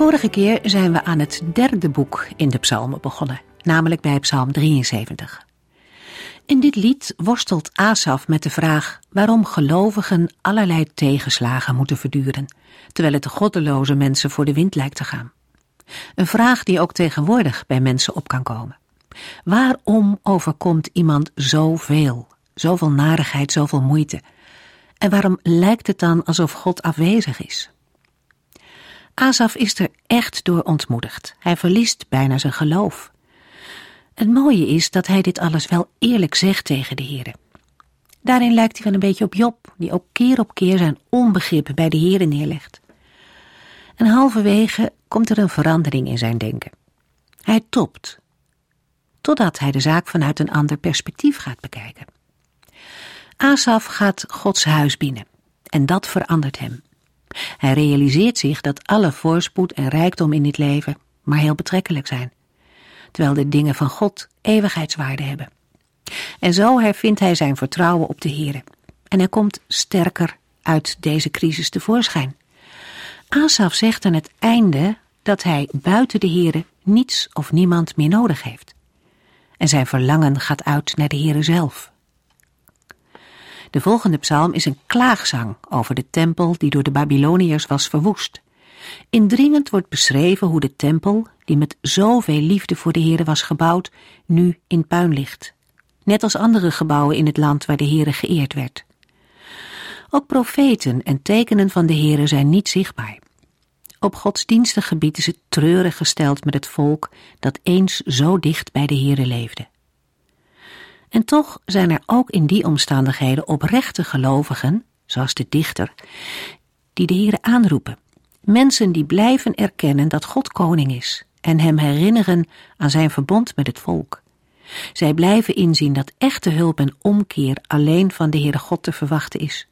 Vorige keer zijn we aan het derde boek in de psalmen begonnen, namelijk bij psalm 73. In dit lied worstelt Asaf met de vraag waarom gelovigen allerlei tegenslagen moeten verduren, terwijl het de goddeloze mensen voor de wind lijkt te gaan. Een vraag die ook tegenwoordig bij mensen op kan komen. Waarom overkomt iemand zoveel, zoveel narigheid, zoveel moeite? En waarom lijkt het dan alsof God afwezig is? Asaf is er echt door ontmoedigd. Hij verliest bijna zijn geloof. Het mooie is dat hij dit alles wel eerlijk zegt tegen de heren. Daarin lijkt hij wel een beetje op Job, die ook keer op keer zijn onbegrip bij de heren neerlegt. En halverwege komt er een verandering in zijn denken. Hij topt, totdat hij de zaak vanuit een ander perspectief gaat bekijken. Asaf gaat Gods huis binnen en dat verandert hem. Hij realiseert zich dat alle voorspoed en rijkdom in dit leven maar heel betrekkelijk zijn, terwijl de dingen van God eeuwigheidswaarde hebben. En zo hervindt hij zijn vertrouwen op de Heer en hij komt sterker uit deze crisis tevoorschijn. Asaf zegt aan het einde dat hij buiten de Heer niets of niemand meer nodig heeft. En zijn verlangen gaat uit naar de Heere zelf. De volgende psalm is een klaagzang over de tempel die door de Babyloniërs was verwoest. Indringend wordt beschreven hoe de tempel, die met zoveel liefde voor de Heere was gebouwd, nu in puin ligt. Net als andere gebouwen in het land waar de Heere geëerd werd. Ook profeten en tekenen van de Heere zijn niet zichtbaar. Op godsdienstig gebied is het treurig gesteld met het volk dat eens zo dicht bij de Heere leefde. En toch zijn er ook in die omstandigheden oprechte gelovigen, zoals de dichter, die de Heere aanroepen. Mensen die blijven erkennen dat God koning is en hem herinneren aan zijn verbond met het volk. Zij blijven inzien dat echte hulp en omkeer alleen van de Heere God te verwachten is.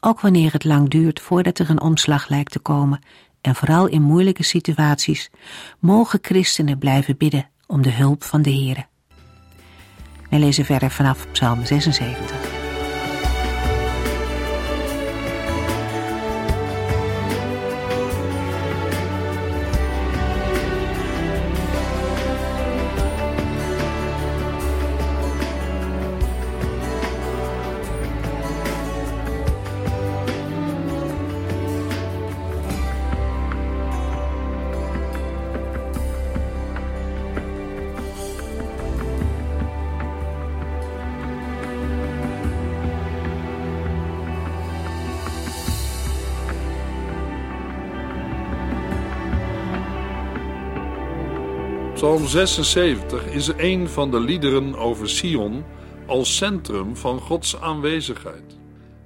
Ook wanneer het lang duurt voordat er een omslag lijkt te komen en vooral in moeilijke situaties mogen christenen blijven bidden om de hulp van de Heere. Wij lezen verder vanaf Psalm 76. Psalm 76 is een van de liederen over Sion als centrum van Gods aanwezigheid.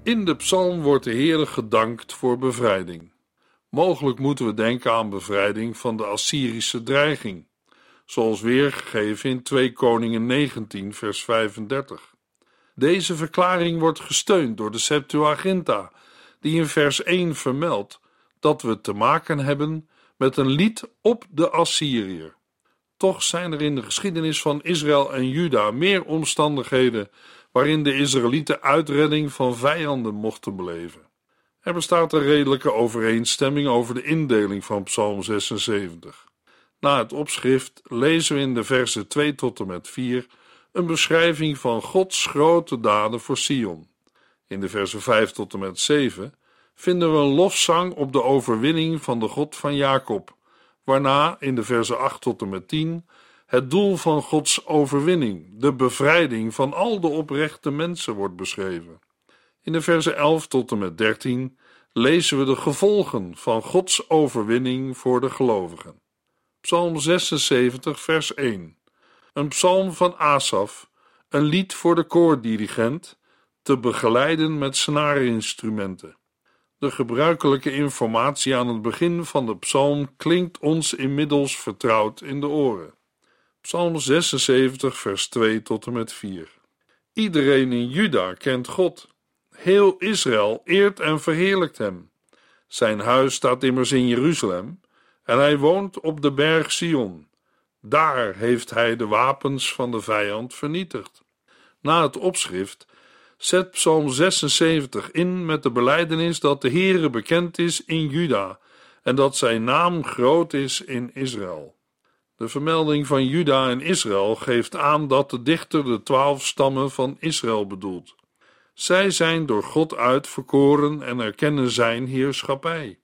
In de psalm wordt de Heer gedankt voor bevrijding. Mogelijk moeten we denken aan bevrijding van de Assyrische dreiging, zoals weergegeven in 2 Koningen 19 vers 35. Deze verklaring wordt gesteund door de Septuaginta, die in vers 1 vermeldt dat we te maken hebben met een lied op de Assyriër. Toch zijn er in de geschiedenis van Israël en Juda meer omstandigheden waarin de Israëlieten uitredding van vijanden mochten beleven. Er bestaat een redelijke overeenstemming over de indeling van Psalm 76. Na het opschrift lezen we in de versen 2 tot en met 4 een beschrijving van Gods grote daden voor Sion. In de versen 5 tot en met 7 vinden we een lofzang op de overwinning van de God van Jacob waarna in de versen 8 tot en met 10 het doel van Gods overwinning, de bevrijding van al de oprechte mensen, wordt beschreven. In de versen 11 tot en met 13 lezen we de gevolgen van Gods overwinning voor de gelovigen. Psalm 76, vers 1. Een psalm van Asaf, een lied voor de koordirigent, te begeleiden met snaarinstrumenten. De gebruikelijke informatie aan het begin van de psalm klinkt ons inmiddels vertrouwd in de oren. Psalm 76, vers 2 tot en met 4. Iedereen in Juda kent God. Heel Israël eert en verheerlijkt hem. Zijn huis staat immers in Jeruzalem en hij woont op de berg Sion. Daar heeft hij de wapens van de vijand vernietigd. Na het opschrift zet Psalm 76 in met de belijdenis dat de Heere bekend is in Juda en dat zijn naam groot is in Israël. De vermelding van Juda en Israël geeft aan dat de dichter de twaalf stammen van Israël bedoelt. Zij zijn door God uitverkoren en erkennen zijn heerschappij.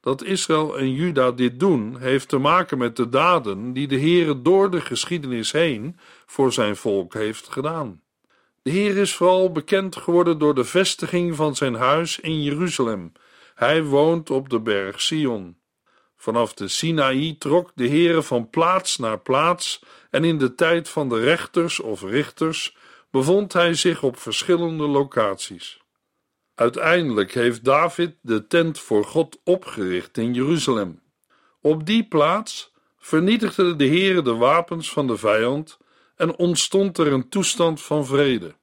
Dat Israël en Juda dit doen, heeft te maken met de daden die de Heere door de geschiedenis heen voor zijn volk heeft gedaan. De Heer is vooral bekend geworden door de vestiging van zijn huis in Jeruzalem. Hij woont op de berg Sion. Vanaf de Sinaï trok de Heere van plaats naar plaats en in de tijd van de rechters of richters bevond hij zich op verschillende locaties. Uiteindelijk heeft David de tent voor God opgericht in Jeruzalem. Op die plaats vernietigde de Heere de wapens van de vijand en ontstond er een toestand van vrede.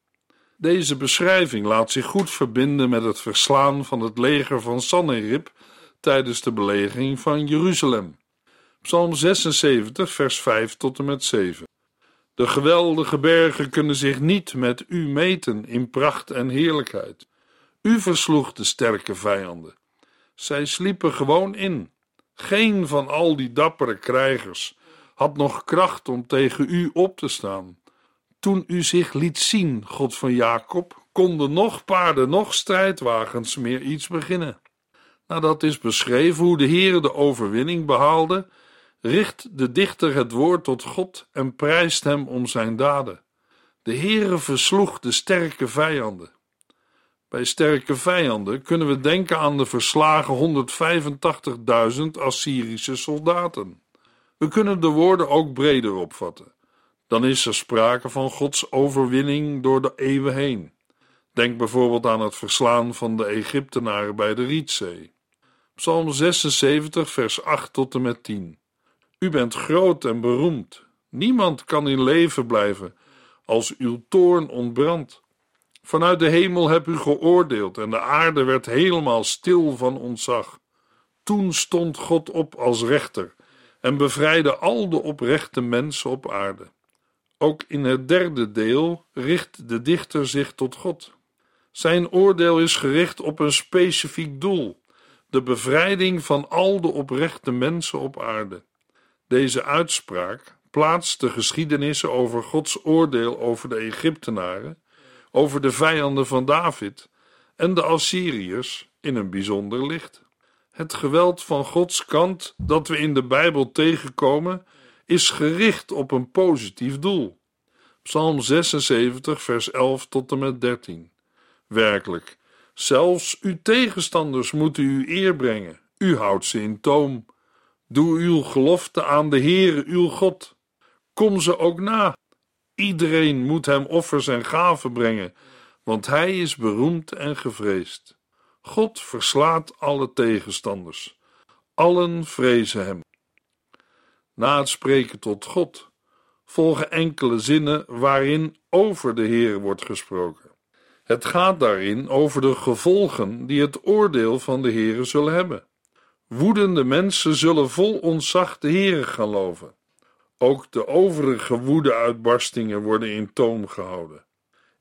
Deze beschrijving laat zich goed verbinden met het verslaan van het leger van Sanherib tijdens de belegering van Jeruzalem. Psalm 76, vers 5 tot en met 7. De geweldige bergen kunnen zich niet met u meten in pracht en heerlijkheid. U versloeg de sterke vijanden. Zij sliepen gewoon in. Geen van al die dappere krijgers had nog kracht om tegen u op te staan. Toen u zich liet zien, God van Jacob, konden nog paarden, nog strijdwagens meer iets beginnen. Nadat is beschreven hoe de Heere de overwinning behaalde, richt de dichter het woord tot God en prijst hem om zijn daden. De Heere versloeg de sterke vijanden. Bij sterke vijanden kunnen we denken aan de verslagen 185.000 Assyrische soldaten. We kunnen de woorden ook breder opvatten. Dan is er sprake van Gods overwinning door de eeuwen heen. Denk bijvoorbeeld aan het verslaan van de Egyptenaren bij de Rietzee. Psalm 76, vers 8 tot en met 10. U bent groot en beroemd. Niemand kan in leven blijven als uw toorn ontbrandt. Vanuit de hemel heb u geoordeeld en de aarde werd helemaal stil van ontzag. Toen stond God op als rechter en bevrijdde al de oprechte mensen op aarde. Ook in het derde deel richt de dichter zich tot God. Zijn oordeel is gericht op een specifiek doel: de bevrijding van al de oprechte mensen op aarde. Deze uitspraak plaatst de geschiedenissen over Gods oordeel over de Egyptenaren, over de vijanden van David en de Assyriërs in een bijzonder licht. Het geweld van Gods kant dat we in de Bijbel tegenkomen, is gericht op een positief doel. Psalm 76, vers 11 tot en met 13. Werkelijk, zelfs uw tegenstanders moeten u eer brengen. U houdt ze in toom. Doe uw gelofte aan de Heere, uw God. Kom ze ook na. Iedereen moet hem offers en gaven brengen, want hij is beroemd en gevreesd. God verslaat alle tegenstanders. Allen vrezen hem. Na het spreken tot God volgen enkele zinnen waarin over de Heer wordt gesproken. Het gaat daarin over de gevolgen die het oordeel van de Heer zullen hebben. Woedende mensen zullen vol ontzag de Heer gaan loven. Ook de overige woede-uitbarstingen worden in toom gehouden.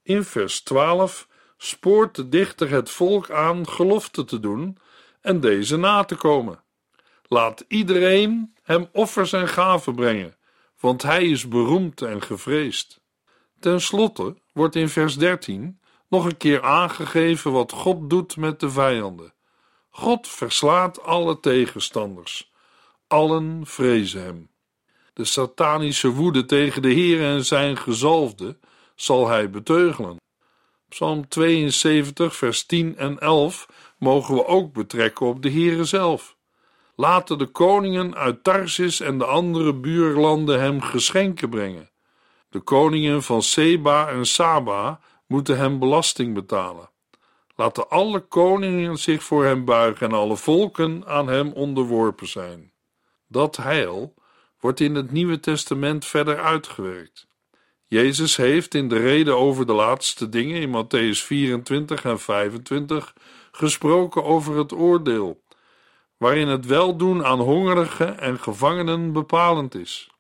In vers 12 spoort de dichter het volk aan gelofte te doen en deze na te komen. Laat iedereen hem offers en gaven brengen, want hij is beroemd en gevreesd. Ten slotte wordt in vers 13 nog een keer aangegeven wat God doet met de vijanden. God verslaat alle tegenstanders. Allen vrezen hem. De satanische woede tegen de Heer en zijn gezalfde zal hij beteugelen. Psalm 72, vers 10 en 11 mogen we ook betrekken op de Heere zelf. Laten de koningen uit Tarsis en de andere buurlanden hem geschenken brengen. De koningen van Seba en Saba moeten hem belasting betalen. Laten alle koningen zich voor hem buigen en alle volken aan hem onderworpen zijn. Dat heil wordt in het Nieuwe Testament verder uitgewerkt. Jezus heeft in de reden over de laatste dingen in Matthäus 24 en 25 gesproken over het oordeel, waarin het weldoen aan hongerigen en gevangenen bepalend is.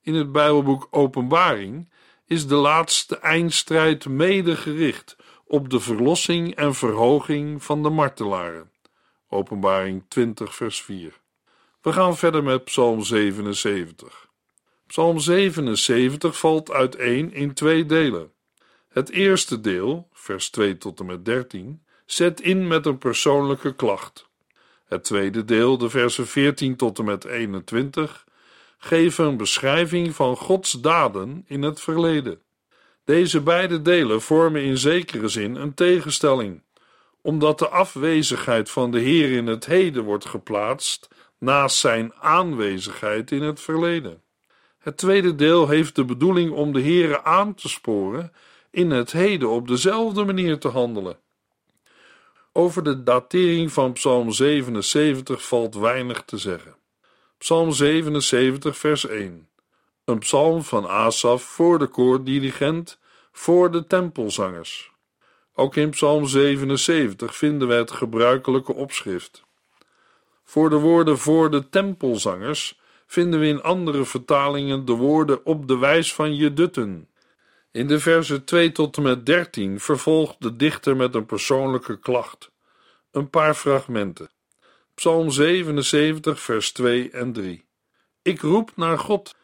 In het Bijbelboek Openbaring is de laatste eindstrijd mede gericht op de verlossing en verhoging van de martelaren. Openbaring 20, vers 4. We gaan verder met Psalm 77. Psalm 77 valt uiteen in twee delen. Het eerste deel, vers 2 tot en met 13, zet in met een persoonlijke klacht. Het tweede deel, de versen 14 tot en met 21, geven een beschrijving van Gods daden in het verleden. Deze beide delen vormen in zekere zin een tegenstelling, omdat de afwezigheid van de Heer in het heden wordt geplaatst naast zijn aanwezigheid in het verleden. Het tweede deel heeft de bedoeling om de Heere aan te sporen in het heden op dezelfde manier te handelen. Over de datering van Psalm 77 valt weinig te zeggen. Psalm 77, vers 1. Een psalm van Asaf voor de koordirigent, voor de tempelzangers. Ook in Psalm 77 vinden we het gebruikelijke opschrift. Voor de woorden voor de tempelzangers vinden we in andere vertalingen de woorden op de wijs van Jedutten. In de versen 2 tot en met 13 vervolgt de dichter met een persoonlijke klacht. Een paar fragmenten. Psalm 77, vers 2 en 3. Ik roep naar God.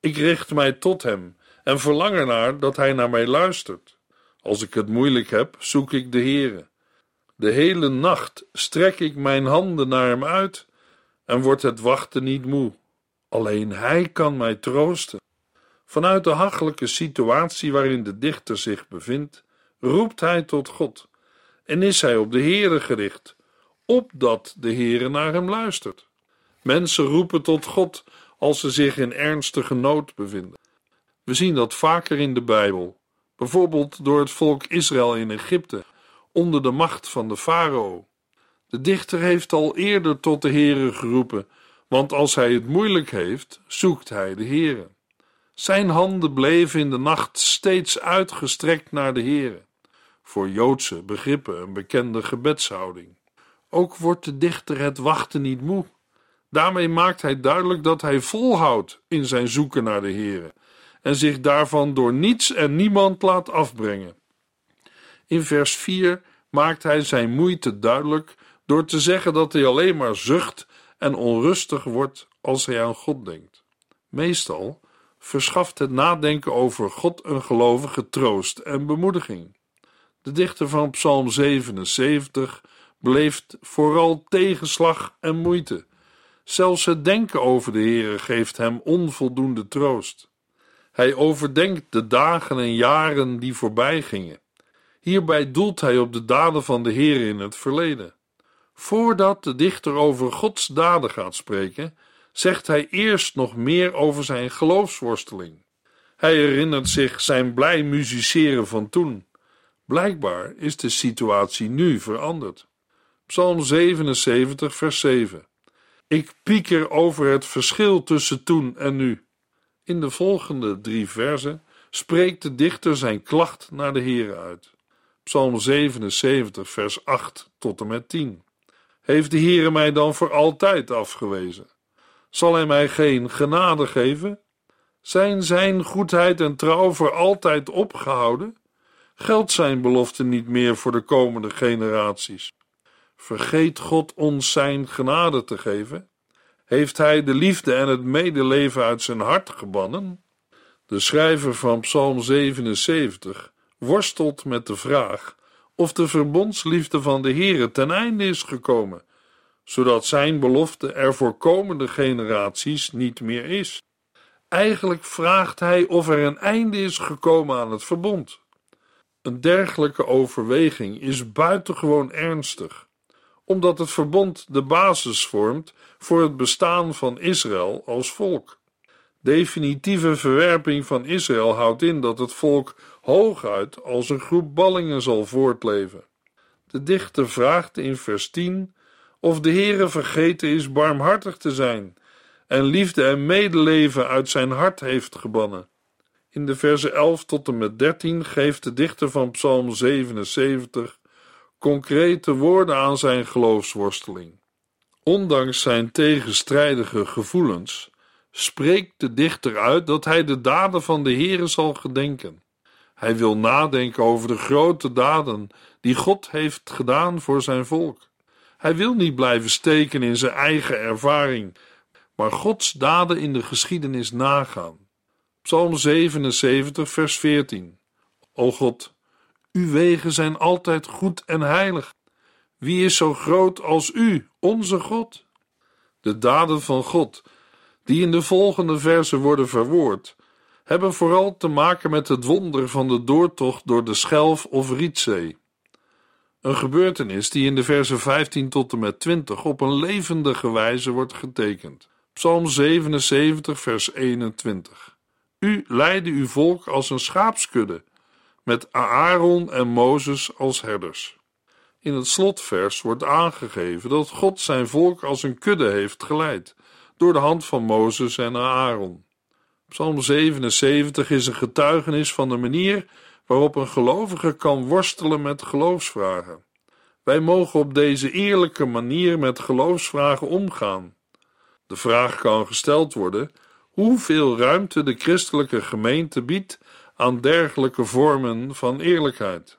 Ik richt mij tot Hem en verlang ernaar dat Hij naar mij luistert. Als ik het moeilijk heb, zoek ik de Heere. De hele nacht strek ik mijn handen naar Hem uit en wordt het wachten niet moe. Alleen Hij kan mij troosten. Vanuit de hachelijke situatie waarin de dichter zich bevindt, roept hij tot God en is hij op de Heere gericht, opdat de Heere naar hem luistert. Mensen roepen tot God als ze zich in ernstige nood bevinden. We zien dat vaker in de Bijbel, bijvoorbeeld door het volk Israël in Egypte, onder de macht van de farao. De dichter heeft al eerder tot de Heere geroepen, want als hij het moeilijk heeft, zoekt hij de Heere. Zijn handen bleven in de nacht steeds uitgestrekt naar de Heere. Voor Joodse begrippen een bekende gebedshouding. Ook wordt de dichter het wachten niet moe. Daarmee maakt hij duidelijk dat hij volhoudt in zijn zoeken naar de Heere en zich daarvan door niets en niemand laat afbrengen. In vers 4 maakt hij zijn moeite duidelijk door te zeggen dat hij alleen maar zucht en onrustig wordt als hij aan God denkt. Meestal verschaft het nadenken over God een gelovige troost en bemoediging. De dichter van Psalm 77 beleeft vooral tegenslag en moeite. Zelfs het denken over de Heere geeft hem onvoldoende troost. Hij overdenkt de dagen en jaren die voorbij gingen. Hierbij doelt hij op de daden van de Heer in het verleden. Voordat de dichter over Gods daden gaat spreken, zegt hij eerst nog meer over zijn geloofsworsteling. Hij herinnert zich zijn blij musiceren van toen. Blijkbaar is de situatie nu veranderd. Psalm 77, vers 7. Ik pieker over het verschil tussen toen en nu. In de volgende drie versen spreekt de dichter zijn klacht naar de Heer uit. Psalm 77, vers 8 tot en met 10. Heeft de Heere mij dan voor altijd afgewezen? Zal hij mij geen genade geven? Zijn zijn goedheid en trouw voor altijd opgehouden? Geldt zijn belofte niet meer voor de komende generaties? Vergeet God ons zijn genade te geven? Heeft hij de liefde en het medeleven uit zijn hart gebannen? De schrijver van Psalm 77 worstelt met de vraag of de verbondsliefde van de Heere ten einde is gekomen, zodat zijn belofte er voor komende generaties niet meer is. Eigenlijk vraagt hij of er een einde is gekomen aan het verbond. Een dergelijke overweging is buitengewoon ernstig, omdat het verbond de basis vormt voor het bestaan van Israël als volk. Definitieve verwerping van Israël houdt in dat het volk hooguit als een groep ballingen zal voortleven. De dichter vraagt in vers 10 of de Heere vergeten is barmhartig te zijn en liefde en medeleven uit zijn hart heeft gebannen. In de versen 11 tot en met 13 geeft de dichter van Psalm 77 concrete woorden aan zijn geloofsworsteling. Ondanks zijn tegenstrijdige gevoelens spreekt de dichter uit dat hij de daden van de Heere zal gedenken. Hij wil nadenken over de grote daden die God heeft gedaan voor zijn volk. Hij wil niet blijven steken in zijn eigen ervaring, maar Gods daden in de geschiedenis nagaan. Psalm 77, vers 14. O God, uw wegen zijn altijd goed en heilig. Wie is zo groot als u, onze God? De daden van God, die in de volgende versen worden verwoord, hebben vooral te maken met het wonder van de doortocht door de Schelf of Rietzee. Een gebeurtenis die in de versen 15 tot en met 20 op een levendige wijze wordt getekend. Psalm 77, vers 21. U leidde uw volk als een schaapskudde, met Aaron en Mozes als herders. In het slotvers wordt aangegeven dat God zijn volk als een kudde heeft geleid, door de hand van Mozes en Aaron. Psalm 77 is een getuigenis van de manier waarop een gelovige kan worstelen met geloofsvragen. Wij mogen op deze eerlijke manier met geloofsvragen omgaan. De vraag kan gesteld worden hoeveel ruimte de christelijke gemeente biedt aan dergelijke vormen van eerlijkheid.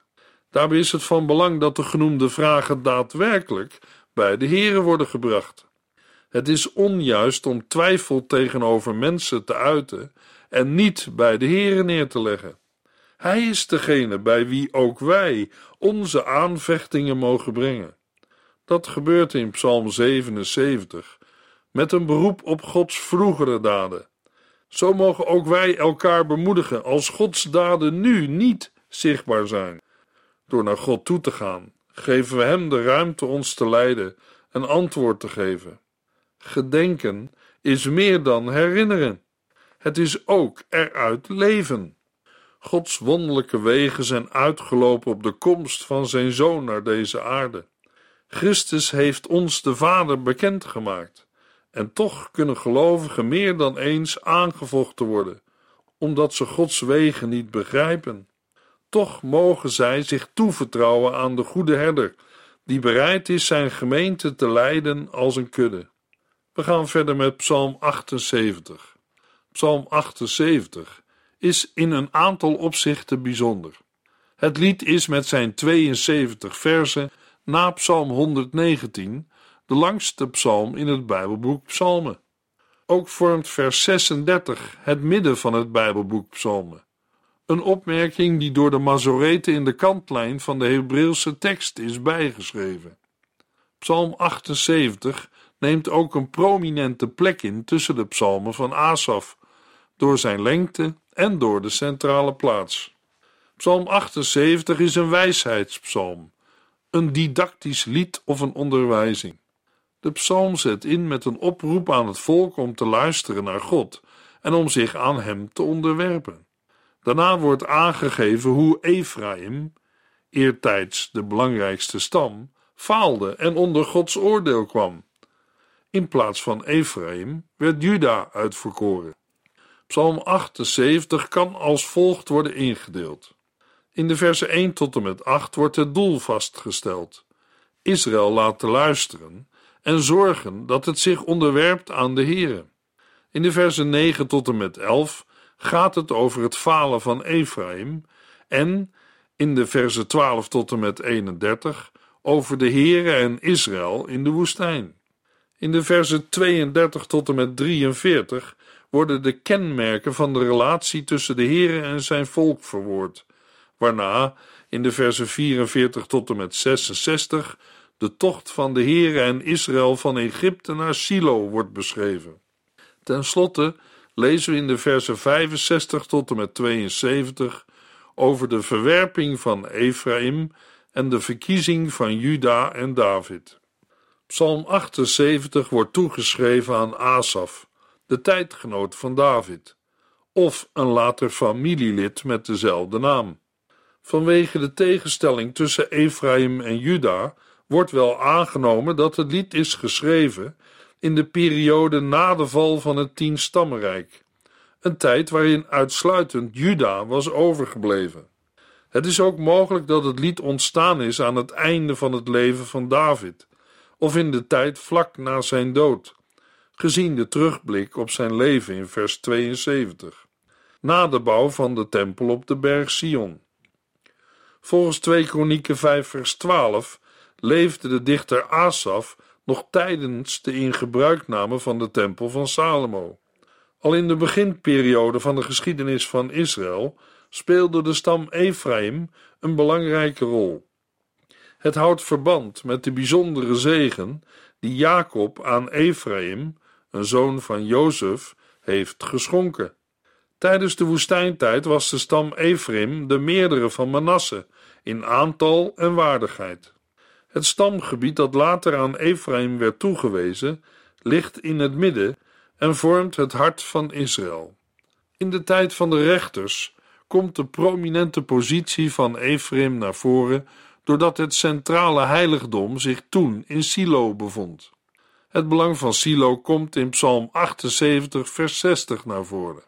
Daarbij is het van belang dat de genoemde vragen daadwerkelijk bij de Here worden gebracht. Het is onjuist om twijfel tegenover mensen te uiten en niet bij de Here neer te leggen. Hij is degene bij wie ook wij onze aanvechtingen mogen brengen. Dat gebeurt in Psalm 77 met een beroep op Gods vroegere daden. Zo mogen ook wij elkaar bemoedigen als Gods daden nu niet zichtbaar zijn. Door naar God toe te gaan, geven we Hem de ruimte ons te leiden en antwoord te geven. Gedenken is meer dan herinneren. Het is ook eruit leven. Gods wonderlijke wegen zijn uitgelopen op de komst van zijn Zoon naar deze aarde. Christus heeft ons de Vader bekendgemaakt. En toch kunnen gelovigen meer dan eens aangevochten worden, omdat ze Gods wegen niet begrijpen. Toch mogen zij zich toevertrouwen aan de goede herder, die bereid is zijn gemeente te leiden als een kudde. We gaan verder met Psalm 78. Psalm 78 is in een aantal opzichten bijzonder. Het lied is met zijn 72 versen na Psalm 119 de langste psalm in het Bijbelboek Psalmen. Ook vormt vers 36 het midden van het Bijbelboek Psalmen. Een opmerking die door de Mazoreten in de kantlijn van de Hebreeuwse tekst is bijgeschreven. Psalm 78 neemt ook een prominente plek in tussen de psalmen van Asaf, door zijn lengte en door de centrale plaats. Psalm 78 is een wijsheidspsalm, een didactisch lied of een onderwijzing. De psalm zet in met een oproep aan het volk om te luisteren naar God en om zich aan Hem te onderwerpen. Daarna wordt aangegeven hoe Ephraim, eertijds de belangrijkste stam, faalde en onder Gods oordeel kwam. In plaats van Ephraim werd Juda uitverkoren. Psalm 78 kan als volgt worden ingedeeld. In de versen 1 tot en met 8 wordt het doel vastgesteld. Israël laten luisteren en zorgen dat het zich onderwerpt aan de Here. In de versen 9 tot en met 11 gaat het over het falen van Ephraim en in de versen 12 tot en met 31 over de Here en Israël in de woestijn. In de versen 32 tot en met 43 worden de kenmerken van de relatie tussen de Here en zijn volk verwoord, waarna in de versen 44 tot en met 66 de tocht van de Here en Israël van Egypte naar Silo wordt beschreven. Ten slotte lezen we in de versen 65 tot en met 72 over de verwerping van Ephraim en de verkiezing van Juda en David. Psalm 78 wordt toegeschreven aan Asaf, de tijdgenoot van David, of een later familielid met dezelfde naam. Vanwege de tegenstelling tussen Ephraim en Juda wordt wel aangenomen dat het lied is geschreven in de periode na de val van het tienstammenrijk, een tijd waarin uitsluitend Juda was overgebleven. Het is ook mogelijk dat het lied ontstaan is aan het einde van het leven van David, of in de tijd vlak na zijn dood, gezien de terugblik op zijn leven in vers 72, na de bouw van de tempel op de berg Sion. Volgens 2 Kronieken 5 vers 12 leefde de dichter Asaf nog tijdens de ingebruikname van de tempel van Salomo. Al in de beginperiode van de geschiedenis van Israël speelde de stam Ephraim een belangrijke rol. Het houdt verband met de bijzondere zegen die Jacob aan Ephraim, een zoon van Jozef, heeft geschonken. Tijdens de woestijntijd was de stam Ephraim de meerdere van Manasse in aantal en waardigheid. Het stamgebied dat later aan Ephraim werd toegewezen, ligt in het midden en vormt het hart van Israël. In de tijd van de rechters komt de prominente positie van Ephraim naar voren doordat het centrale heiligdom zich toen in Silo bevond. Het belang van Silo komt in Psalm 78, vers 60 naar voren.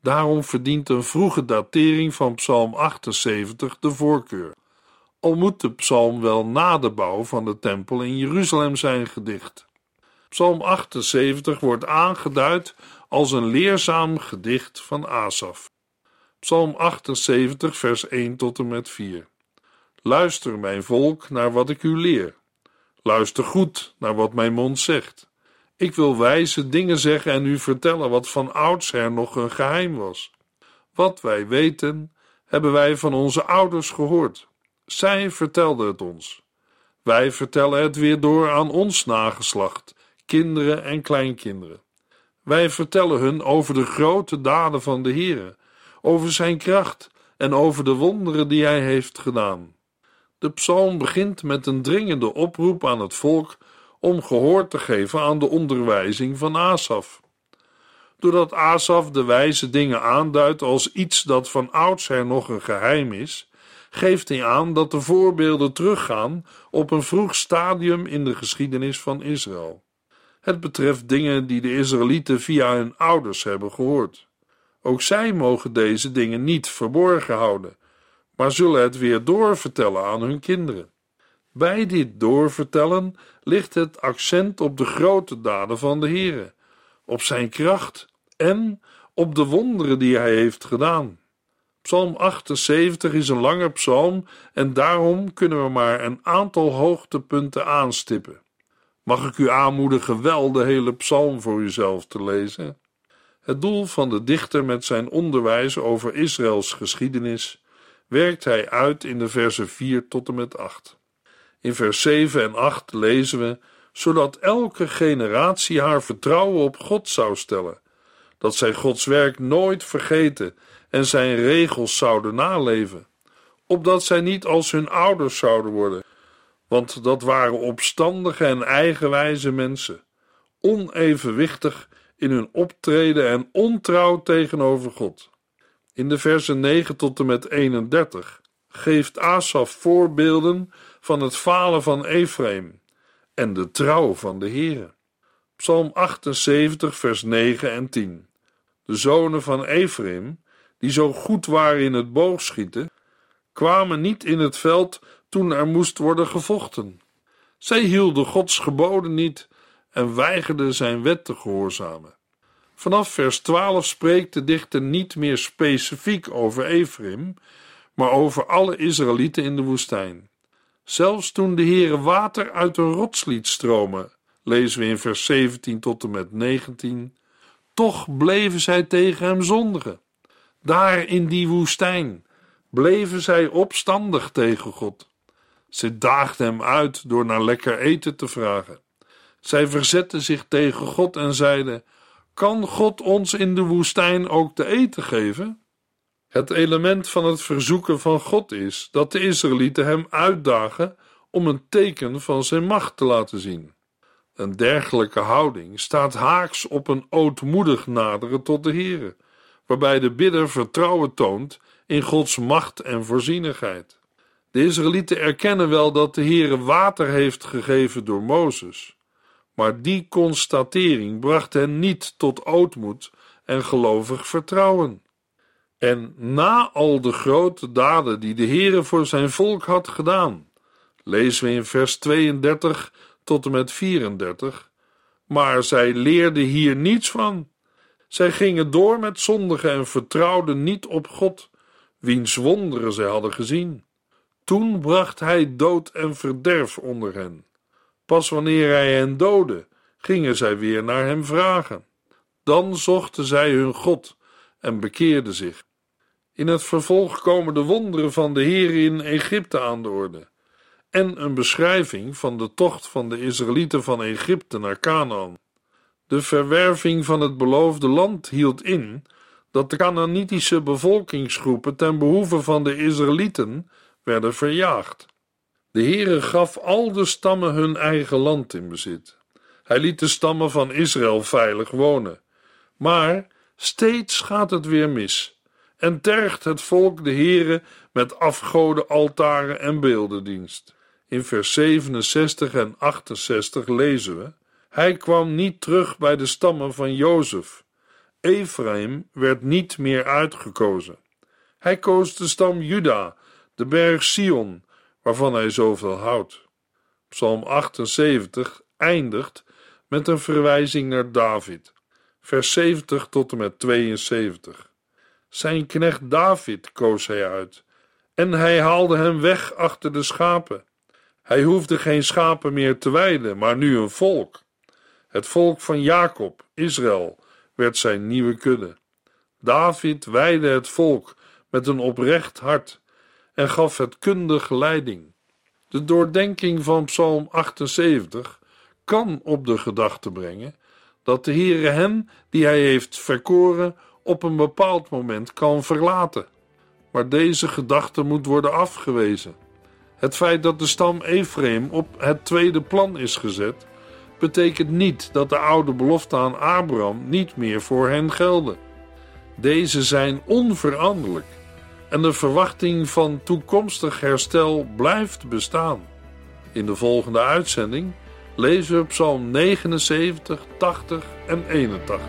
Daarom verdient een vroege datering van Psalm 78 de voorkeur. Al moet de psalm wel na de bouw van de tempel in Jeruzalem zijn gedicht. Psalm 78 wordt aangeduid als een leerzaam gedicht van Asaf. Psalm 78, vers 1 tot en met 4. Luister, mijn volk, naar wat ik u leer. Luister goed naar wat mijn mond zegt. Ik wil wijze dingen zeggen en u vertellen wat van oudsher nog een geheim was. Wat wij weten, hebben wij van onze ouders gehoord. Zij vertelden het ons. Wij vertellen het weer door aan ons nageslacht, kinderen en kleinkinderen. Wij vertellen hun over de grote daden van de Heere, over zijn kracht en over de wonderen die hij heeft gedaan. De psalm begint met een dringende oproep aan het volk om gehoor te geven aan de onderwijzing van Asaf. Doordat Asaf de wijze dingen aanduidt als iets dat van oudsher nog een geheim is, geeft hij aan dat de voorbeelden teruggaan op een vroeg stadium in de geschiedenis van Israël. Het betreft dingen die de Israëlieten via hun ouders hebben gehoord. Ook zij mogen deze dingen niet verborgen houden, maar zullen het weer doorvertellen aan hun kinderen. Bij dit doorvertellen ligt het accent op de grote daden van de Heere, op zijn kracht en op de wonderen die hij heeft gedaan. Psalm 78 is een lange psalm en daarom kunnen we maar een aantal hoogtepunten aanstippen. Mag ik u aanmoedigen wel de hele psalm voor uzelf te lezen? Het doel van de dichter met zijn onderwijs over Israëls geschiedenis werkt hij uit in de versen 4 tot en met 8. In vers 7 en 8 lezen we: zodat elke generatie haar vertrouwen op God zou stellen, dat zij Gods werk nooit vergeten en zijn regels zouden naleven, opdat zij niet als hun ouders zouden worden, want dat waren opstandige en eigenwijze mensen, onevenwichtig in hun optreden en ontrouw tegenover God. In de versen 9 tot en met 31 geeft Asaf voorbeelden van het falen van Ephraim en de trouw van de Heere. Psalm 78, vers 9 en 10. De zonen van Ephraim die zo goed waren in het boogschieten, kwamen niet in het veld toen er moest worden gevochten. Zij hielden Gods geboden niet en weigerden zijn wet te gehoorzamen. Vanaf vers 12 spreekt de dichter niet meer specifiek over Ephraim, maar over alle Israëlieten in de woestijn. Zelfs toen de Heere water uit een rots liet stromen, lezen we in vers 17 tot en met 19, toch bleven zij tegen hem zondigen. Daar in die woestijn bleven zij opstandig tegen God. Ze daagden hem uit door naar lekker eten te vragen. Zij verzetten zich tegen God en zeiden: Kan God ons in de woestijn ook te eten geven? Het element van het verzoeken van God is dat de Israëlieten hem uitdagen om een teken van zijn macht te laten zien. Een dergelijke houding staat haaks op een ootmoedig naderen tot de Here waarbij de bidder vertrouwen toont in Gods macht en voorzienigheid. De Israëlieten erkennen wel dat de Heere water heeft gegeven door Mozes, maar die constatering bracht hen niet tot ootmoed en gelovig vertrouwen. En na al de grote daden die de Heere voor zijn volk had gedaan, lezen we in vers 32 tot en met 34, maar zij leerden hier niets van. Zij gingen door met zondigen en vertrouwden niet op God, wiens wonderen zij hadden gezien. Toen bracht hij dood en verderf onder hen. Pas wanneer hij hen doodde, gingen zij weer naar hem vragen. Dan zochten zij hun God en bekeerden zich. In het vervolg komen de wonderen van de Heer in Egypte aan de orde en een beschrijving van de tocht van de Israëlieten van Egypte naar Canaan. De verwerving van het beloofde land hield in dat de Canaanitische bevolkingsgroepen ten behoeve van de Israëlieten werden verjaagd. De Heere gaf al de stammen hun eigen land in bezit. Hij liet de stammen van Israël veilig wonen. Maar steeds gaat het weer mis en tergt het volk de Heere met afgoden, altaren en beeldendienst. In vers 67 en 68 lezen we: Hij kwam niet terug bij de stammen van Jozef. Ephraim werd niet meer uitgekozen. Hij koos de stam Juda, de berg Sion, waarvan hij zoveel houdt. Psalm 78 eindigt met een verwijzing naar David, vers 70 tot en met 72. Zijn knecht David koos hij uit, en hij haalde hem weg achter de schapen. Hij hoefde geen schapen meer te weiden, maar nu een volk. Het volk van Jacob, Israël, werd zijn nieuwe kudde. David weidde het volk met een oprecht hart en gaf het kundig leiding. De doordenking van Psalm 78 kan op de gedachte brengen dat de Heere hen die hij heeft verkoren op een bepaald moment kan verlaten. Maar deze gedachte moet worden afgewezen. Het feit dat de stam Ephraim op het tweede plan is gezet, betekent niet dat de oude beloften aan Abraham niet meer voor hen gelden. Deze zijn onveranderlijk en de verwachting van toekomstig herstel blijft bestaan. In de volgende uitzending lezen we Psalm 79, 80 en 81.